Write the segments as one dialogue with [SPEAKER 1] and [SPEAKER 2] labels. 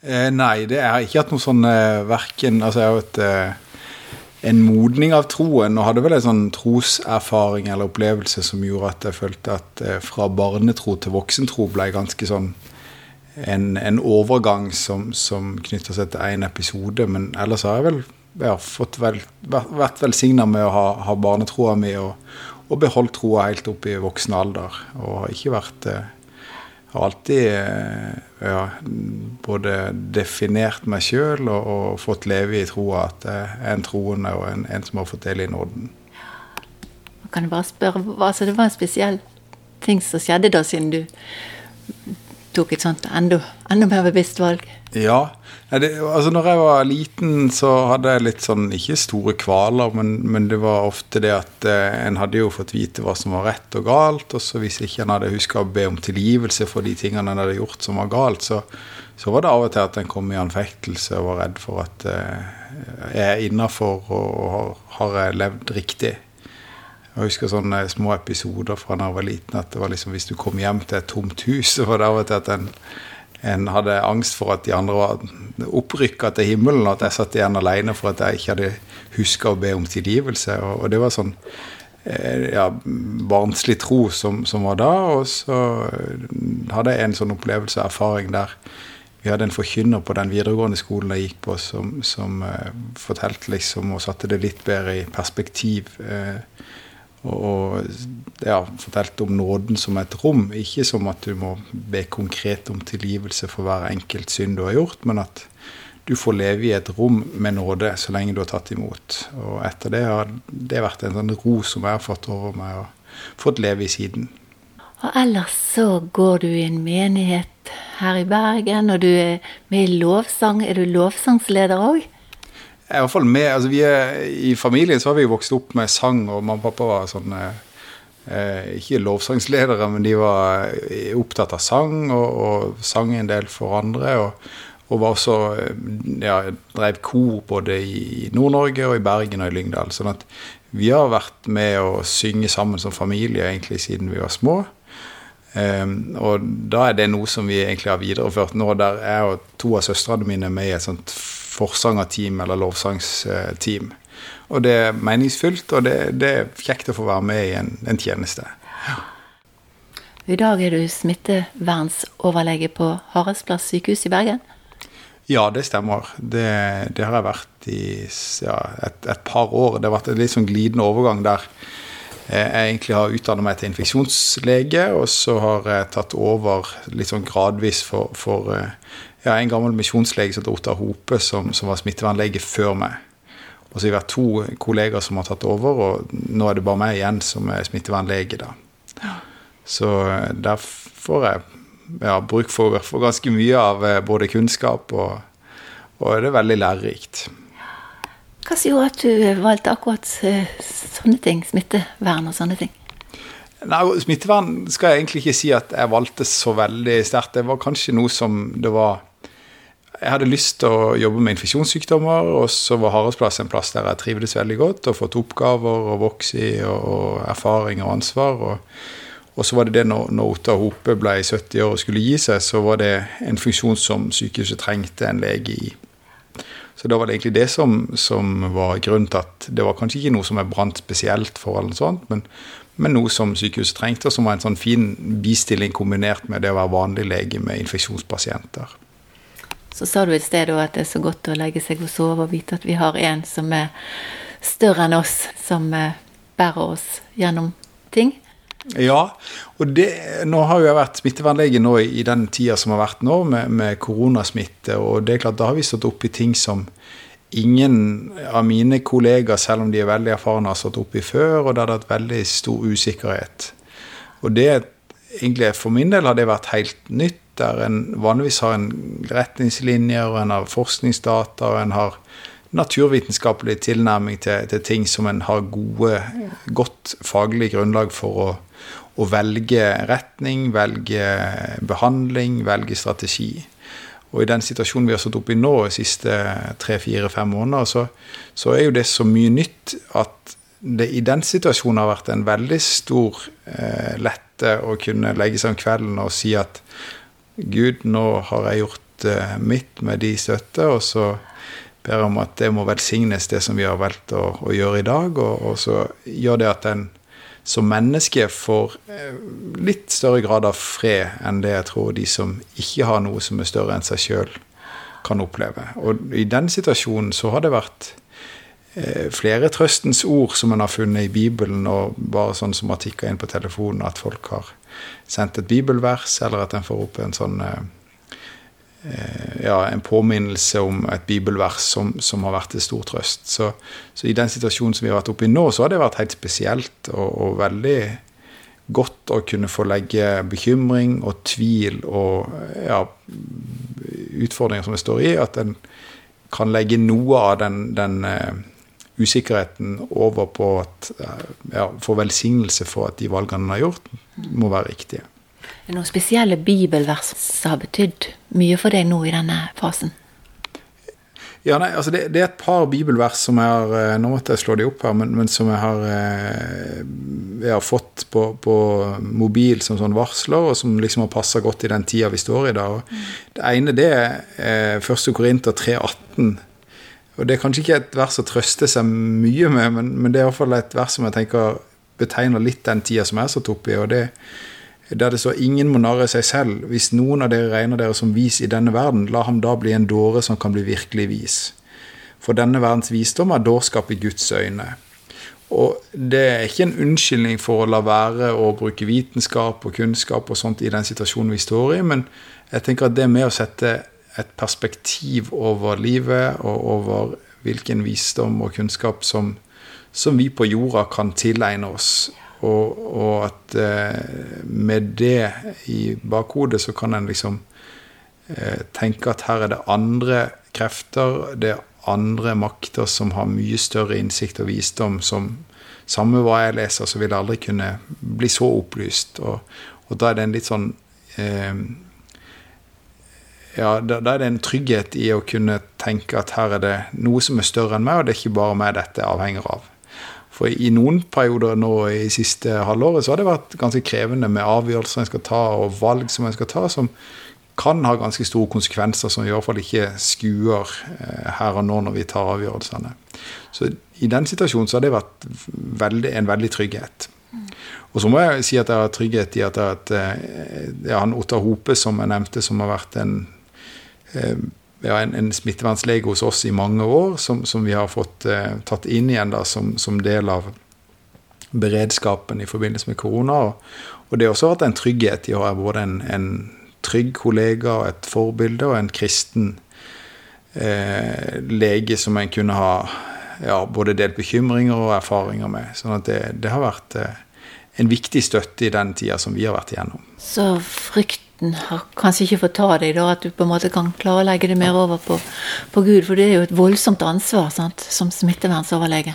[SPEAKER 1] Eh, nei, det har ikke hatt noe sånn eh, verken Altså, jeg har hatt eh, en modning av troen, og hadde vel en sånn troserfaring eller opplevelse som gjorde at jeg følte at eh, fra barnetro til voksentro ble ganske sånn en, en overgang som, som knytter seg til én episode. Men ellers har jeg vel ja, fått vel, vært velsigna med å ha, ha barnetroa mi og, og beholdt troa helt opp i voksen alder. Og har ikke vært eh, har alltid eh, ja, både definert meg sjøl og, og, fått leve i troa at jeg er en troende og en, en, som har fått del i nåden.
[SPEAKER 2] Kan jeg bare spørre, altså Det var en spesiell ting som skjedde da, siden du tok et sånt enda, enda mer bevisst valg?
[SPEAKER 1] Ja. Det, altså når jeg var liten, så hadde jeg litt sånn Ikke store kvaler, men, men det var ofte det at eh, en hadde jo fått vite hva som var rett og galt. Og så hvis ikke en hadde huska å be om tilgivelse for de tingene en hadde gjort som var galt, så, så var det av og til at en kom i anfektelse og var redd for at eh, jeg er innafor og, har, har levd riktig. Jeg husker sånne små episoder fra da jeg var liten, at det var liksom hvis du kom hjem til et tomt hus, så var det av og til at en en hadde angst for at de andre var opprykka til himmelen, og at jeg satt igjen alene for at jeg ikke hadde huska å be om tilgivelse. Og, og det var sånn eh, ja, barnslig tro som, som, var da. Og så hadde jeg en sånn opplevelse og erfaring der vi hadde en forkynner på den videregående skolen jeg gikk på, som, som uh, fortalte liksom og satte det litt bedre i perspektiv. Uh, og ja, fortalte om nåden som et rom. Ikke som at du må be konkret om tilgivelse for hver enkelt synd du har gjort, men at du får leve i et rom med nåde så lenge du har tatt imot. Og etter det har det vært en sånn ro som jeg har fått over meg og fått leve i siden.
[SPEAKER 2] Og ellers så går du i en menighet her i Bergen, og du er med i lovsang. Er du lovsangsleder òg?
[SPEAKER 1] I hvert fall med, altså er, I familien så har vi vokst opp med sang, og mamma og pappa var sånn eh, Ikke lovsangsledere, men de var eh, opptatt av sang, og, og sang en del for andre. og, og var også eh, ja, drev kor både i Nord-Norge og i Bergen og i Lyngdal. sånn at vi har vært med å synge sammen som familie egentlig siden vi var små. Um, og da er det noe som vi egentlig har videreført nå, der jeg og to av søstrene mine med i et sånt forsangerteam eller lovsangsteam. Og det er meningsfylt, og det, det, er kjekt å få være med i en, en tjeneste. Ja.
[SPEAKER 2] I dag er du smittevernsoverlege på Haraldsplass sykehus i Bergen?
[SPEAKER 1] Ja, det stemmer. Det, det har jeg vært i ja, et, et, par år. Det har vært en litt sånn glidende overgang der jeg egentlig har utdannet meg til infeksjonslege, og så har jeg tatt over litt sånn gradvis for, for ja, en gammel misjonslege som heter Ottar Hope, som, som, var smittevernlege før meg. Og så har vi vært to kollegaer som har tatt over, og nå er det bare meg igjen som er smittevernlege. da. Så eh, der får jeg ja, bruk for, for, ganske mye av eh, både kunnskap og, og det er veldig lærerikt.
[SPEAKER 2] Hva som gjorde at du valgte akkurat eh, sånne ting? Smittevern og sånne ting?
[SPEAKER 1] Nei, Smittevern skal jeg egentlig ikke si at jeg valgte så veldig sterkt. Det var kanskje noe som det var jeg hadde lyst til å jobbe med infeksjonssykdommer, og så var Haraldsplass en plass der jeg trivdes veldig godt og fått oppgaver og vokst i, og, erfaring og ansvar. Og, og, så var det det når, når Otta Hope ble 70 år og skulle gi seg, så var det en funksjon som sykehuset trengte en lege i. Så da var det egentlig det som, som var grunnen til at det var kanskje ikke noe som jeg brant spesielt for, eller noe sånt, men, men noe som sykehuset trengte, og som var en sånn fin bistilling kombinert med det å være vanlig lege med infeksjonspasienter.
[SPEAKER 2] Så sa du et sted at det er så godt å legge seg og sove og vite at vi har en som er større enn oss, som eh, bærer oss gjennom ting.
[SPEAKER 1] Ja, og det, nå har jo jeg vært smittevernlege nå i, den tida som har vært nå, med, med, koronasmitte. Og det er klart, da har vi stått opp i ting som ingen av mine kollegaer, selv om de er veldig erfarne, har stått opp i før, og det har vært veldig stor usikkerhet. Og det egentlig for min del har det vært helt nytt der en vanligvis har en retningslinjer, og en har forskningsdata, og en har naturvitenskapelig tilnærming til, til ting som en har gode, godt faglig grunnlag for å, å velge retning, velge behandling, velge strategi. Og i den situasjonen vi har stått oppe i nå de siste tre-fire-fem måneder, så, så, er jo det så mye nytt at det i den situasjonen har vært en veldig stor eh, lette å kunne legge seg om kvelden og si at Gud, nå har jeg gjort mitt med de støtte, og så ber jeg om at det må velsignes, det som vi har valgt å, å gjøre i dag. Og, og, så gjør det at en som menneske får eh, litt større grad av fred enn det jeg tror de som ikke har noe som er større enn seg sjøl, kan oppleve. Og i den situasjonen så har det vært eh, flere trøstens ord som en har funnet i Bibelen, og bare sånn som har tikka inn på telefonen at folk har sendt et bibelvers, eller at en får opp en sånn eh, Eh, ja, en påminnelse om et bibelvers som, som har vært til stor trøst. Så, så, i den situasjonen som vi har vært oppe i nå, så har det vært helt spesielt og, og, veldig godt å kunne få legge bekymring og tvil og ja, utfordringer som det står i, at en kan legge noe av den, den uh, usikkerheten over på at uh, ja, få velsignelse for at de valgene han har gjort, må være riktige.
[SPEAKER 2] Er det noen spesielle bibelvers som har betydd mye for deg nå i denne fasen?
[SPEAKER 1] Ja, nei, altså det, det, er et par bibelvers som jeg har eh, Nå måtte jeg slå de opp her, men, men som jeg har, eh, jeg har fått på, på, mobil som sånn varsler, og som liksom har passa godt i den tida vi står i da. Mm. Det ene det er 1. Korinter 3,18. Og Det er kanskje ikke et vers å trøste seg mye med, men, men det er iallfall et vers som jeg tenker betegner litt den tida som jeg er satt opp i. og det der det står 'ingen må narre seg selv'. Hvis noen av dere regner dere som vis i denne verden, la ham da bli en dåre som kan bli virkelig vis. For denne verdens visdom er dårskap i Guds øyne. Og det er ikke en unnskyldning for å la være å bruke vitenskap og kunnskap og sånt i den situasjonen vi står i, men jeg tenker at det med å sette et perspektiv over livet og over hvilken visdom og kunnskap som, som vi på jorda kan tilegne oss, og, og at eh, med det i bakhodet så kan en liksom eh, tenke at her er det andre krefter, det er andre makter som har mye større innsikt og visdom, som samme hva jeg leser, så vil jeg aldri kunne bli så opplyst. Og, og da er det en litt sånn eh, ja, da, da, er det en trygghet i å kunne tenke at her er det noe som er større enn meg, og det er ikke bare meg dette avhenger av. For i noen perioder nå i siste halvåret så har det vært ganske krevende med avgjørelser en skal ta, og valg som en skal ta, som kan ha ganske store konsekvenser, som i hvert fall ikke skuer eh, her og nå når vi tar avgjørelsene. Så i den situasjonen så har det vært veldig, en veldig trygghet. Og så må jeg si at jeg har trygghet i at, at eh, ja, han Ottar Hope, som jeg nevnte, som har vært en eh, ja, en, en smittevernlege hos oss i mange år, som, som vi har fått eh, tatt inn igjen da, som, som, del av beredskapen i forbindelse med korona. Og, og det har også vært en trygghet i å ha både en, en trygg kollega, og et forbilde og en kristen eh, lege som en kunne ha ja, både delt bekymringer og erfaringer med. sånn at det, det har vært eh, en viktig støtte i den tida som vi har vært igjennom.
[SPEAKER 2] Så frykt frykten har kanskje ikke fått ta deg, da, at du på en måte kan klarlegge det mer over på, på Gud. For det er jo et voldsomt ansvar sant, som smittevernsoverlege.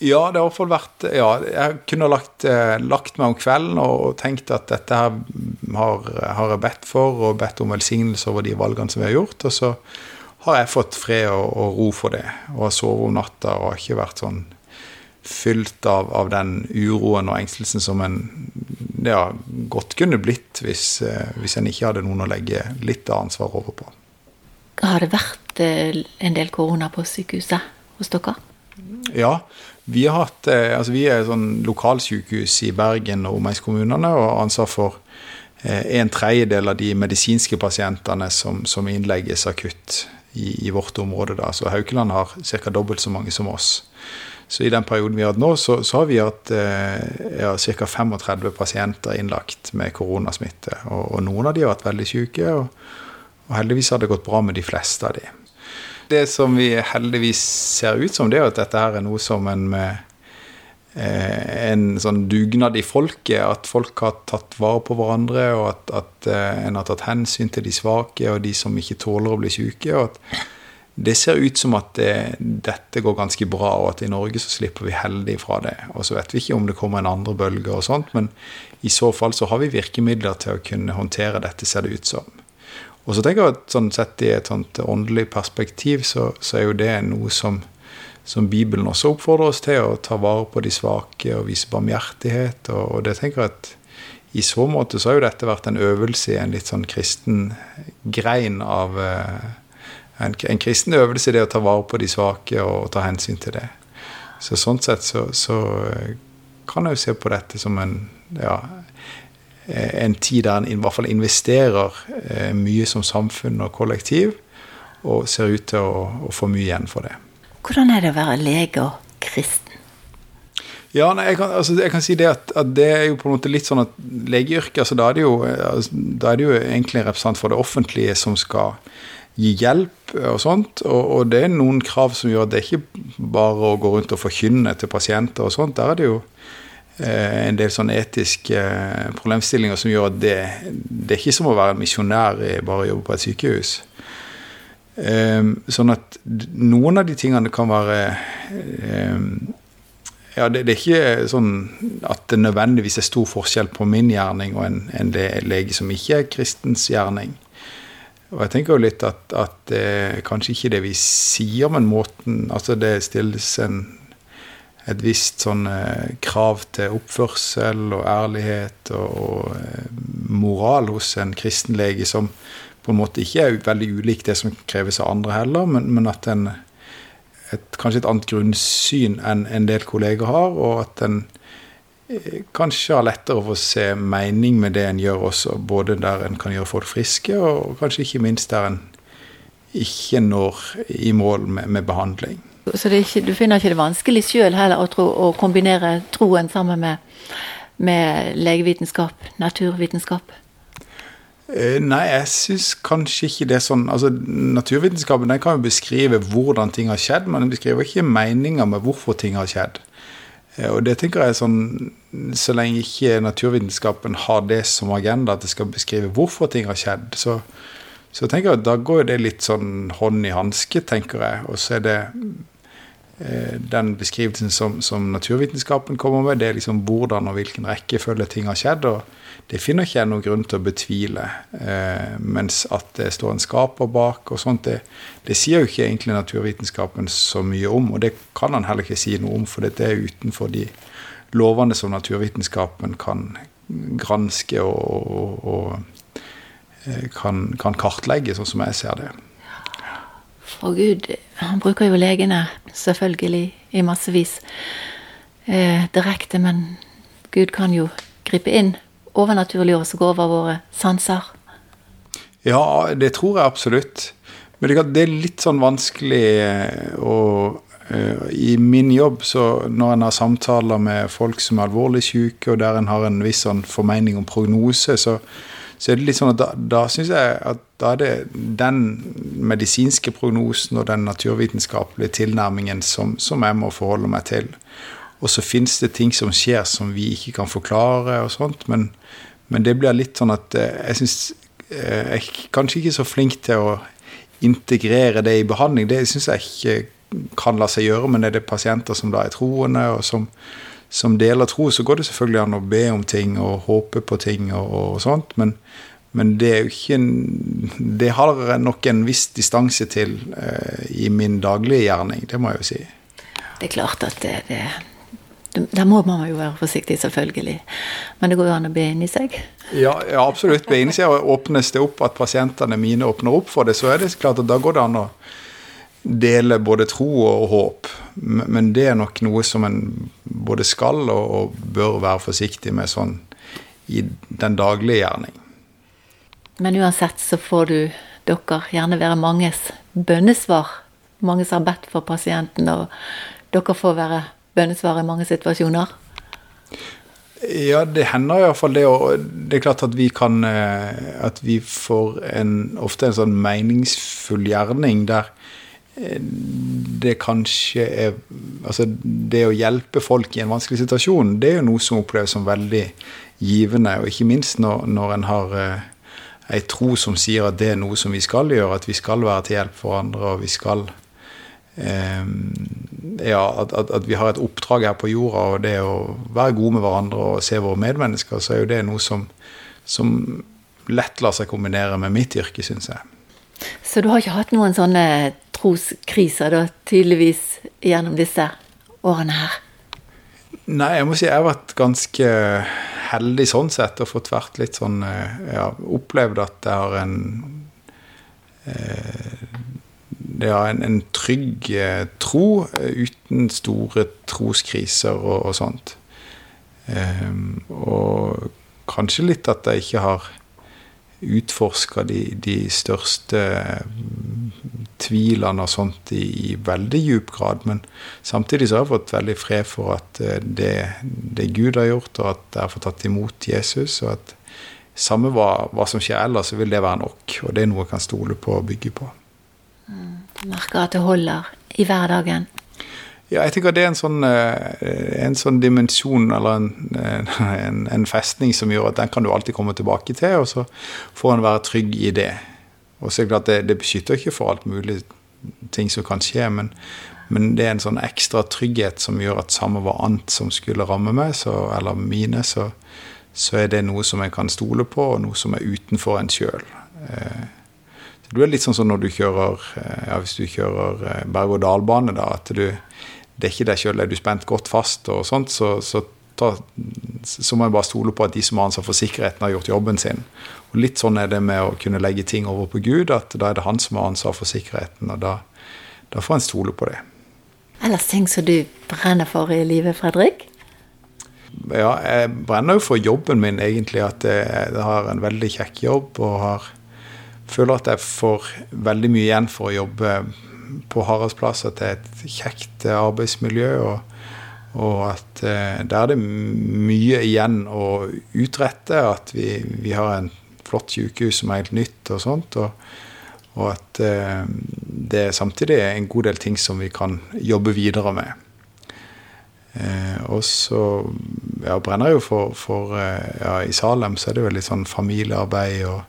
[SPEAKER 1] Ja, det har i hvert fall vært Ja, jeg kunne lagt, eh, lagt meg om kvelden og tenkt at dette her har, har, jeg bedt for, og bedt om velsignelse over de valgene som vi har gjort. Og så har jeg fått fred og, og ro for det, og har sovet om natta og har ikke vært sånn fylt av, av, den uroen og engstelsen som en ja, godt kunne blitt hvis, eh, hvis en ikke hadde noen å legge litt av ansvaret over på.
[SPEAKER 2] Har det vært eh, en del korona på sykehuset hos dere?
[SPEAKER 1] Ja. Vi, har hatt, eh, altså vi er et sånn lokalsykehus i Bergen og omegnskommunene og har ansvar for en tredjedel av de medisinske pasientene som, som innlegges akutt i, i, vårt område. Da. Så Haukeland har ca. dobbelt så mange som oss. Så i den perioden vi har hatt nå, så, så har vi hatt eh, ja, ca. 35 pasienter innlagt med koronasmitte. Og, og, noen av de har vært veldig syke, og, og, heldigvis har det gått bra med de fleste av de. Det som vi heldigvis ser ut som, det er at dette her er noe som en med eh, en sånn dugnad i folket, at folk har tatt vare på hverandre, og at, at eh, en har tatt hensyn til de svake og de som ikke tåler å bli syke. og at det ser ut som at det, dette går ganske bra, og at i Norge så slipper vi heldig fra det. Og så vet vi ikke om det kommer en andre bølge og sånt, men i så fall så har vi virkemidler til å kunne håndtere dette, ser det ut som. Og så tenker jeg at sånn sett i et sånt åndelig perspektiv, så, så er jo det noe som, som, Bibelen også oppfordrer oss til, å ta vare på de svake og vise barmhjertighet. Og, og det tenker jeg at i så måte så har jo dette vært en øvelse i en litt sånn kristen grein av eh, en, en, kristen øvelse, det å ta vare på de svake og ta hensyn til det. Så sånn sett så, så eh, kan jeg jo se på dette som en ja, en tid der en i hvert fall investerer eh, mye som samfunn og kollektiv, og ser ut til å, å få mye igjen for det.
[SPEAKER 2] Hvordan er det å være lege og kristen?
[SPEAKER 1] Ja, nei, jeg, kan, altså, jeg, kan, si det at, at, det er jo på en måte litt sånn at legeyrket altså, da, er det jo, altså, da er det jo egentlig en representant for det offentlige som skal gi hjelp og sånt. Og, og, det er noen krav som gjør at det ikke bare å gå rundt og forkynne til pasienter og sånt. Der er det jo eh, en del sånne etiske eh, problemstillinger som gjør at det, det er ikke som å være en misjonær bare å jobbe på et sykehus. Um, sånn at noen av de tingene kan være ja, det, det, er ikke sånn at det nødvendigvis er stor forskjell på min gjerning og en, en lege som ikke er kristens gjerning. Og jeg tenker jo litt at, at er kanskje ikke det vi sier, men måten Altså det stilles en, et visst sånn eh, krav til oppførsel og ærlighet og, og eh, moral hos en kristen lege som på en måte ikke er veldig ulik det som kreves av andre heller, men, men at en et, kanskje et annet grunnsyn enn en del kolleger har, og at en eh, kanskje har lettere for å se mening med det en gjør også, både der en kan gjøre folk friske, og kanskje ikke minst der en ikke når i mål med, med behandling.
[SPEAKER 2] Så ikke, du finner ikke det vanskelig sjøl heller å, tro, å, kombinere troen sammen med, med legevitenskap, naturvitenskap?
[SPEAKER 1] Eh, nei, jeg syns kanskje ikke det er sånn altså Naturvitenskapen den kan jo beskrive hvordan ting har skjedd, men den beskriver ikke meninga med hvorfor ting har skjedd. Eh, og det tenker jeg sånn Så lenge ikke naturvitenskapen har det som agenda, at det skal beskrive hvorfor ting har skjedd, så, så tenker jeg at da går det litt sånn hånd i hanske, tenker jeg. Og så er det den beskrivelsen som, som, naturvitenskapen kommer med, det er liksom hvordan og hvilken rekkefølge ting har skjedd. og det finner ikke jeg noen grunn til å betvile. Eh, mens at det står en skaper bak og sånt, det, det, sier jo ikke egentlig naturvitenskapen så mye om. Og det kan han heller ikke si noe om, for det er utenfor de lovene som naturvitenskapen kan granske og, og, og eh, kan, kan, kartlegge, sånn som jeg ser det.
[SPEAKER 2] For Gud, han bruker jo legene, selvfølgelig, i massevis. Eh, direkte, men Gud kan jo gripe inn overnaturlig og gå over våre sanser?
[SPEAKER 1] Ja, det tror jeg absolutt. Men det er litt sånn vanskelig eh, å uh, I min jobb, så når en har samtaler med folk som er alvorlig syke, og der en har en viss sånn formening om prognose, så, så er det litt sånn at da, da syns jeg at da er det den medisinske prognosen og den naturvitenskapelige tilnærmingen som, som jeg må forholde meg til. Og så fins det ting som skjer som vi ikke kan forklare, og sånt, men, men det blir litt sånn at eh, jeg syns eh, Jeg er kanskje ikke så flink til å integrere det i behandling. Det syns jeg ikke kan la seg gjøre, men er det pasienter som da er troende, og som, som deler tro, så går det selvfølgelig an å be om ting og håpe på ting og, og sånt, men, men det er jo ikke en, Det har nok en viss distanse til eh, i min daglige gjerning, det må jeg jo si.
[SPEAKER 2] Det er klart at det, det der må man jo være forsiktig, selvfølgelig. Men det går jo an å be inni seg.
[SPEAKER 1] Ja, ja absolutt. Be inni seg. Og åpnes det opp at pasientene mine åpner opp for det, så er det klart at da går det an å dele både tro og håp. Men det er nok noe som en både skal og bør være forsiktig med sånn i den daglige gjerning.
[SPEAKER 2] Men uansett så får du dere gjerne være manges bønnesvar. Mange som har bedt for pasienten, og dere får være bønnesvar i mange situasjoner?
[SPEAKER 1] Ja, det hender iallfall det. Og det er klart at vi kan eh, At vi får en, ofte en sånn meningsfull gjerning der det kanskje er Altså, det å hjelpe folk i en vanskelig situasjon, det er jo noe som oppleves som veldig givende. Og ikke minst når, når en har eh, ei tro som sier at det er noe som vi skal gjøre, at vi skal være til hjelp for andre, og vi skal eh, ja, at, at, at, vi har et oppdrag her på jorda, og det å være gode med hverandre og se våre medmennesker, så er jo det noe som, som lett lar seg kombinere med mitt yrke, syns jeg.
[SPEAKER 2] Så du har ikke hatt noen sånne troskriser, da, tydeligvis, gjennom disse årene her?
[SPEAKER 1] Nei, jeg må si jeg har vært ganske heldig sånn sett og fått vært litt sånn ja, Opplevd at jeg har en det har en, en trygg tro uten store troskriser og, og sånt. Og kanskje litt at jeg ikke har utforska de, de, største tvilene og sånt i, i, veldig djup grad. Men samtidig så har jeg fått veldig fred for at eh, det, det Gud har gjort, og at jeg har fått tatt imot Jesus. og at samme hva, hva, som skjer ellers, så vil det være nok. Og det er noe jeg kan stole på og bygge på.
[SPEAKER 2] Mm, du merker at det holder i hverdagen?
[SPEAKER 1] Ja, jeg tenker det er en sånn, eh, en sånn dimensjon eller en, en, en, festning som gjør at den kan du alltid komme tilbake til, og så får en være trygg i det. Og så er det klart det, det beskytter ikke for alt mulig ting som kan skje, men, men, det er en sånn ekstra trygghet som gjør at samme hva annet som skulle ramme meg, så, eller mine, så, så, er det noe som jeg kan stole på, og noe som er utenfor en sjøl. Eh, du er litt sånn som når du kjører eh, ja, hvis du kjører berg-og-dal-bane, da, at du det er ikke deg sjøl. Er du spent godt fast og sånt, så, så, ta, så, må jeg bare stole på at de som har ansvar for sikkerheten, har gjort jobben sin. Og Litt sånn er det med å kunne legge ting over på Gud, at da er det han som har ansvar for sikkerheten. Og da, da får en stole på det.
[SPEAKER 2] Ellers ting som du brenner for i livet, Fredrik?
[SPEAKER 1] Ja, jeg brenner jo for jobben min, egentlig. At jeg, har en veldig kjekk jobb og har, føler at jeg får veldig mye igjen for å jobbe på Haraldsplass at det er et kjekt arbeidsmiljø. og, og at eh, der er det mye igjen å utrette. At vi, vi har en flott sykehus som er helt nytt og sånt. Og, og at eh, det er samtidig en god del ting som vi kan jobbe videre med. Eh, og så ja, brenner jeg jo for, for ja, I Salem så er det jo litt sånn familiearbeid og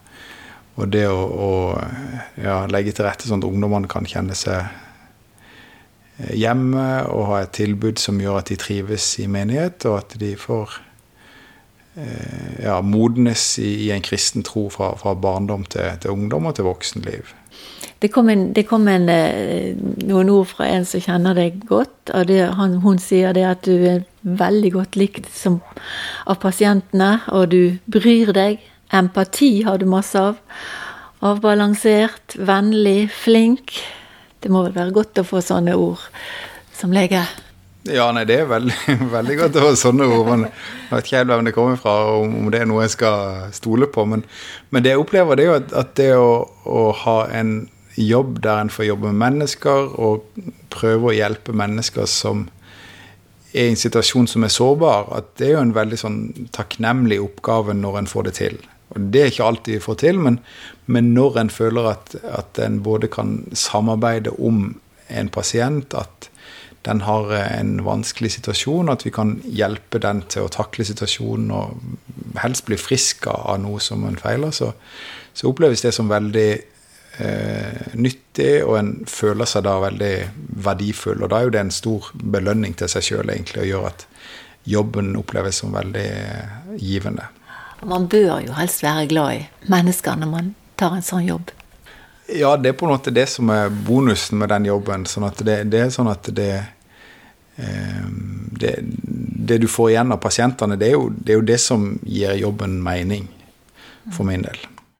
[SPEAKER 1] og det å, å ja, legge til rette sånn at ungdommene kan kjenne seg eh, hjemme og ha et tilbud som gjør at de trives i menighet, og at de får eh, ja, modnes i, i, en kristen tro fra, fra barndom til, til, ungdom og til voksenliv.
[SPEAKER 2] Det kom, en, det kom en, eh, noen ord fra en som kjenner deg godt. og det, han, Hun sier det at du er veldig godt likt som, av pasientene, og du bryr deg Empati har du masse av. Avbalansert, vennlig, flink. Det må vel være godt å få sånne ord som lege?
[SPEAKER 1] Ja, nei, det er veldig, veldig godt å få sånne ord. Men jeg vet ikke helt hvem det kommer fra, og om det er noe jeg skal stole på. Men, men det jeg opplever, det er jo at, at det å, å, ha en jobb der en får jobbe med mennesker, og prøve å hjelpe mennesker som er i en situasjon som er sårbar, at det er jo en veldig sånn takknemlig oppgave når en får det til. Og Det er ikke alltid vi får til, men, men når en føler at, at en både kan samarbeide om en pasient, at den har en vanskelig situasjon, at vi kan hjelpe den til å takle situasjonen og helst bli frisk av noe som en feiler, så, så oppleves det som veldig eh, nyttig, og en føler seg da veldig verdifull. Og da er jo det en stor belønning til seg sjøl, egentlig, å gjøre at jobben oppleves som veldig givende.
[SPEAKER 2] Man bør jo helst være glad i mennesker når man tar en sånn jobb.
[SPEAKER 1] Ja, det er på en måte det som er bonusen med den jobben. sånn at det, det er sånn at det, eh, det, det du får igjen av pasientene, det er, jo, det er, jo, det som gir jobben mening, for min del.